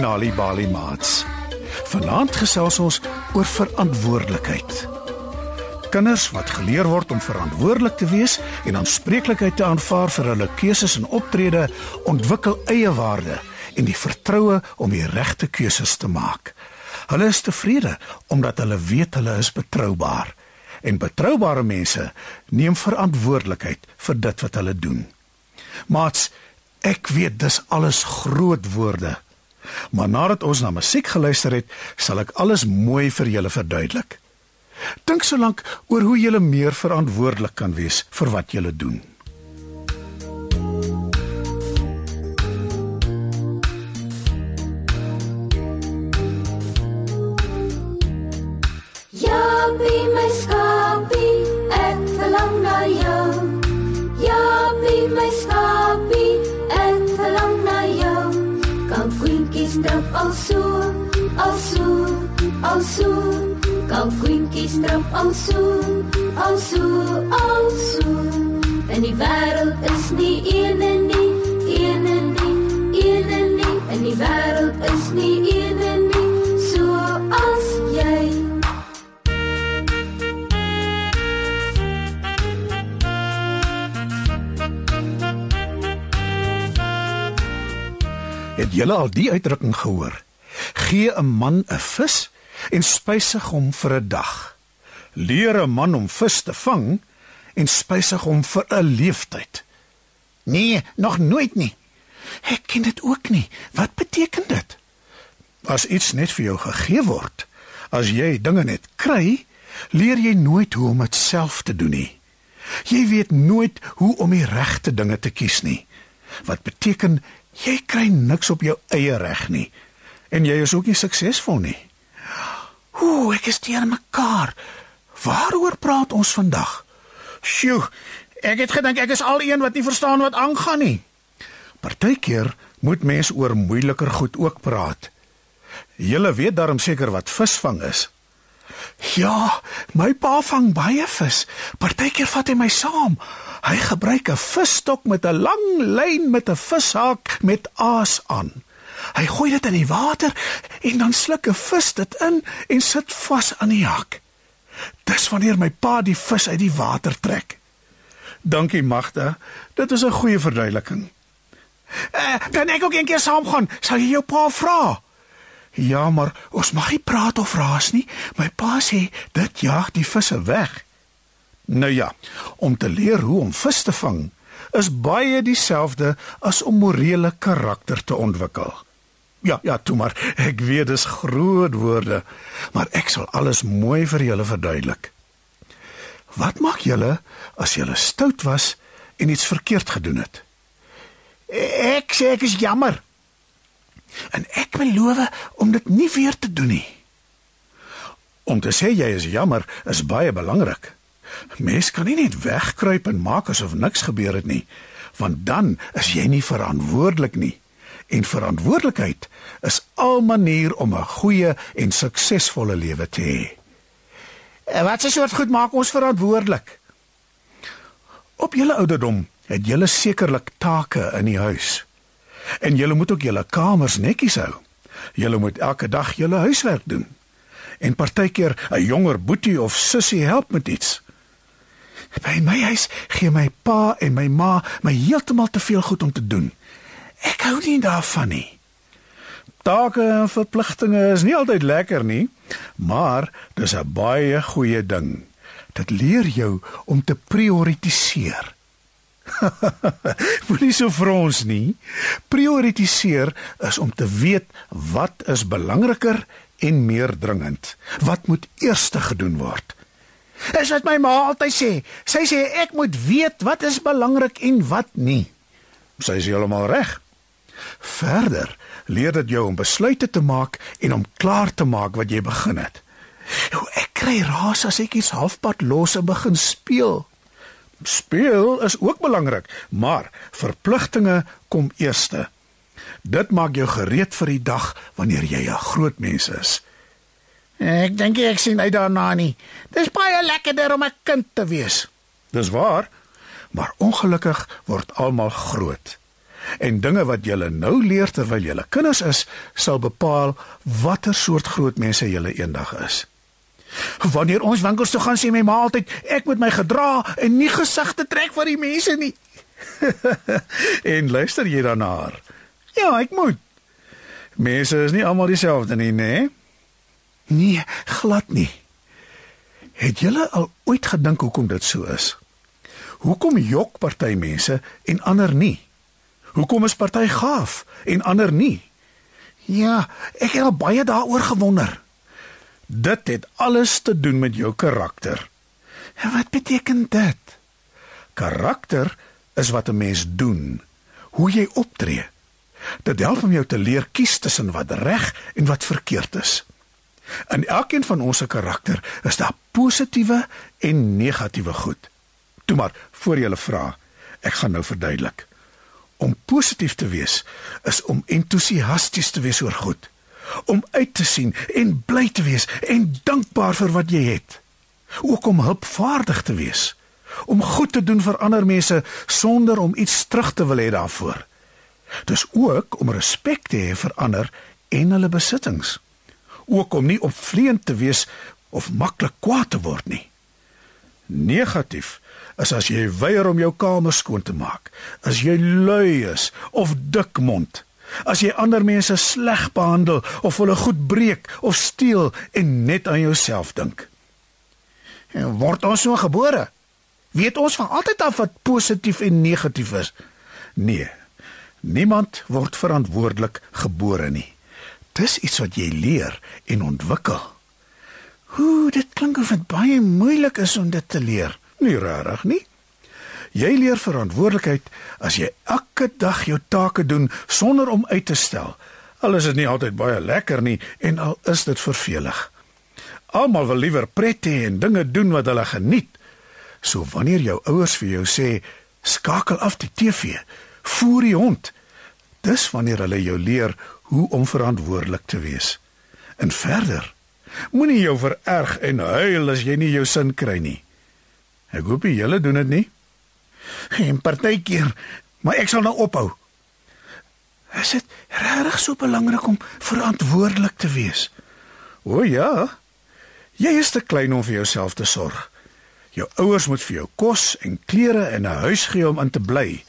Nali Bali Mats. Vanaand gesels ons oor verantwoordelikheid. Kinders wat geleer word om verantwoordelik te wees en aanspreeklikheid te aanvaar vir hulle keuses en optrede, ontwikkel eie waarde en die vertroue om die regte keuses te maak. Hulle is tevrede omdat hulle weet hulle is betroubaar. En betroubare mense neem verantwoordelikheid vir dit wat hulle doen. Mats, ek weet dis alles groot woorde. Maar nadat ons na musiek geluister het, sal ek alles mooi vir julle verduidelik. Dink solank oor hoe jy meer verantwoordelik kan wees vir wat jy doen. Kwintjies drop al so, al so, al so. Kom kwintjies drop al so, al so, al so. En die wêreld is nie een en nie, een en nie, een en nie. En die wêreld is nie een Het julle al die uitdrukking gehoor? Gee 'n man 'n vis en spysig hom vir 'n dag. Leer 'n man om vis te vang en spysig hom vir 'n leeftyd. Nee, nog nooit nie. Ek ken dit ook nie. Wat beteken dit? As iets net vir jou gegee word, as jy dinge net kry, leer jy nooit hoe om dit self te doen nie. Jy weet nooit hoe om die regte dinge te kies nie. Wat beteken jy kry niks op jou eie reg nie en jy is ook nie suksesvol nie. Ooh, ek is teer mekaar. Waaroor praat ons vandag? Sjoe, ek het gedink ek is al een wat nie verstaan wat aangaan nie. Partykeer moet mens oor moeiliker goed ook praat. Julle weet darm seker wat visvang is. Ja, my pa vang baie vis. Partykeer vat hy my saam. Hy gebruik 'n visstok met 'n lang lyn met 'n vishaak met aas aan. Hy gooi dit in die water en dan sluk 'n vis dit in en sit vas aan die haak. Dis wanneer my pa die vis uit die water trek. Dankie Magda, dit is 'n goeie verduideliking. Eh, kan ek ook eendag saamgaan? Sal jy jou pa vra? Ja, maar ons mag nie praat of raas nie. My pa sê dit jaag die visse weg. Nou ja, om te leer hoe om vis te vang is baie dieselfde as om morele karakter te ontwikkel. Ja, ja, toe maar. Ek weet dis groot woorde, maar ek sal alles mooi vir julle verduidelik. Wat maak julle as julle stout was en iets verkeerd gedoen het? Ek sê ek is jammer. En ek beloof om dit nie weer te doen nie. Om te sê jy is jammer is baie belangrik. Mens kan nie net wegkruip en maak asof niks gebeur het nie, want dan is jy nie verantwoordelik nie. En verantwoordelikheid is al manier om 'n goeie en suksesvolle lewe te hê. Wat is soort goed maak ons verantwoordelik? Op julle ouderdom het julle sekerlik take in die huis. En julle moet ook julle kamers netjies hou. Julle moet elke dag julle huiswerk doen. En partykeer 'n jonger boetie of sussie help met iets. By my huis gee my pa en my ma my heeltemal te veel goed om te doen. Ek hou nie daarvan nie. Take en verpligtinge is nie altyd lekker nie, maar dis 'n baie goeie ding. Dit leer jou om te prioritiseer. Moenie so frons nie. Prioritiseer is om te weet wat is belangriker en meer dringend. Wat moet eers gedoen word? Is wat my ma altyd sê. Sy sê ek moet weet wat is belangrik en wat nie. Sy is heeltemal reg. Verder leer dit jou om besluite te maak en om klaar te maak wat jy begin het. Hoe ek kry raas as ek iets halfpad los en begin speel. Speel is ook belangrik, maar verpligtinge kom eerste. Dit maak jou gereed vir die dag wanneer jy 'n groot mens is. Ek dink ek sien uit daarna nie. Dis baie lekkerder om 'n kind te wees. Dis waar. Maar ongelukkig word almal groot. En dinge wat jy nou leer terwyl jy kinders is, sal bepaal watter soort groot mense jy eendag is. Wanneer ons winkels toe gaan sê my ma altyd ek moet my gedra en nie gesig te trek vir die mense nie. en luister jy dan na haar? Ja, ek moet. Mense is nie almal dieselfde nie, nê? Nee, glad nie. Het julle al ooit gedink hoekom dit so is? Hoekom jok party mense en ander nie? Hoekom is party gaaf en ander nie? Ja, ek het al baie daaroor gewonder. Dit het alles te doen met jou karakter. En wat beteken dit? Karakter is wat 'n mens doen, hoe jy optree. Dit help om jou te leer kies tussen wat reg en wat verkeerd is. In elkeen van ons se karakter is daar positiewe en negatiewe goed. Toe maar, voor jy vra, ek gaan nou verduidelik. Om positief te wees is om entoesiasties te wees oor goed, om uit te sien en bly te wees en dankbaar vir wat jy het. Ook om hulpvaardig te wees, om goed te doen vir ander mense sonder om iets terug te wil hê daarvoor. Dis ook om respek te hê vir ander en hulle besittings. Ook om nie opvleend te wees of maklik kwaad te word nie. Negatief is as jy weier om jou kamer skoon te maak, as jy lui is of dikmond, as jy ander mense sleg behandel of hulle goed breek of steel en net aan jouself dink. En word ons so gebore? Weet ons van altyd af wat positief en negatief is? Nee. Niemand word verantwoordelik gebore nie. Dis iets wat jy leer en ontwikkel. Hoe dit klink of dit baie moeilik is om dit te leer. Nie rarig nie. Jy leer verantwoordelikheid as jy elke dag jou take doen sonder om uit te stel. Al is dit nie altyd baie lekker nie en al is dit vervelig. Almal wil liewer pret hê en dinge doen wat hulle geniet. So wanneer jou ouers vir jou sê skakel af die TV, voer die hond. Dis wanneer hulle jou leer hoe om verantwoordelik te wees. En verder, moenie jou vererg en huil as jy nie jou sin kry nie. Ek hoop jy julle doen dit nie. Geen partykeer, maar ek sal nou ophou. Is dit regtig so belangrik om verantwoordelik te wees? O ja. Jy is te klein om vir jouself te sorg. Jou ouers moet vir jou kos en klere en 'n huis gee om in te bly.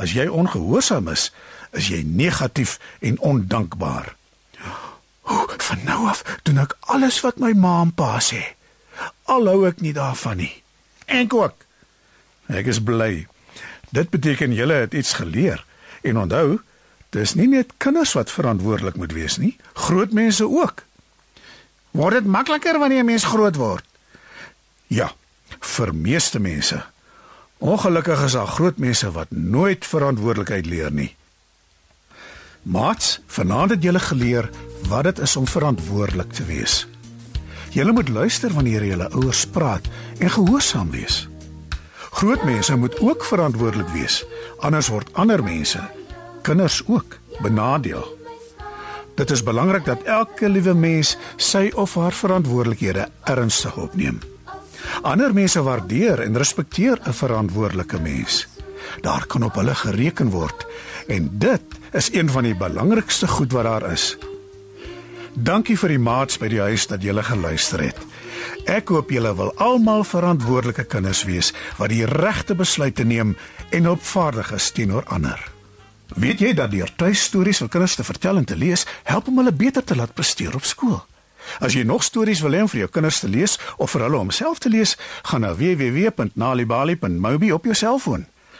As jy ongehoorsaam is, is jy negatief en ondankbaar. O, van nou af doen ek alles wat my ma en pa sê. Al hou ek nie daarvan nie. En ook. Ek is bly. Dit beteken julle het iets geleer. En onthou, dis nie net kinders wat verantwoordelik moet wees nie, groot mense ook. Word dit makliker wanneer 'n mens groot word? Ja, vir meeste mense. Ongelukkig is daar groot mense wat nooit verantwoordelikheid leer nie. Mats, vanaand het julle geleer wat dit is om verantwoordelik te wees. Julle moet luister wanneer julle ouers praat en gehoorsaam wees. Groot mense moet ook verantwoordelik wees, anders word ander mense, kinders ook, benadeel. Dit is belangrik dat elke liewe mens sy of haar verantwoordelikhede ernstig opneem. Ander mense waardeer en respekteer 'n verantwoordelike mens. Daar kan op hulle gereken word en dit is een van die belangrikste goed wat daar is. Dankie vir die maats by die huis dat julle geluister het. Ek hoop julle wil almal verantwoordelike kinders wees wat die regte besluite neem en opvaardig is teenoor ander. Weet jy dat deur tuistories vir kinders te vertel en te lees, help om hulle beter te laat presteer op skool? As jy nog stories wil hê om vir jou kinders te lees of vir hulle om self te lees, gaan na www.nalibali.mobi op jou selfoon.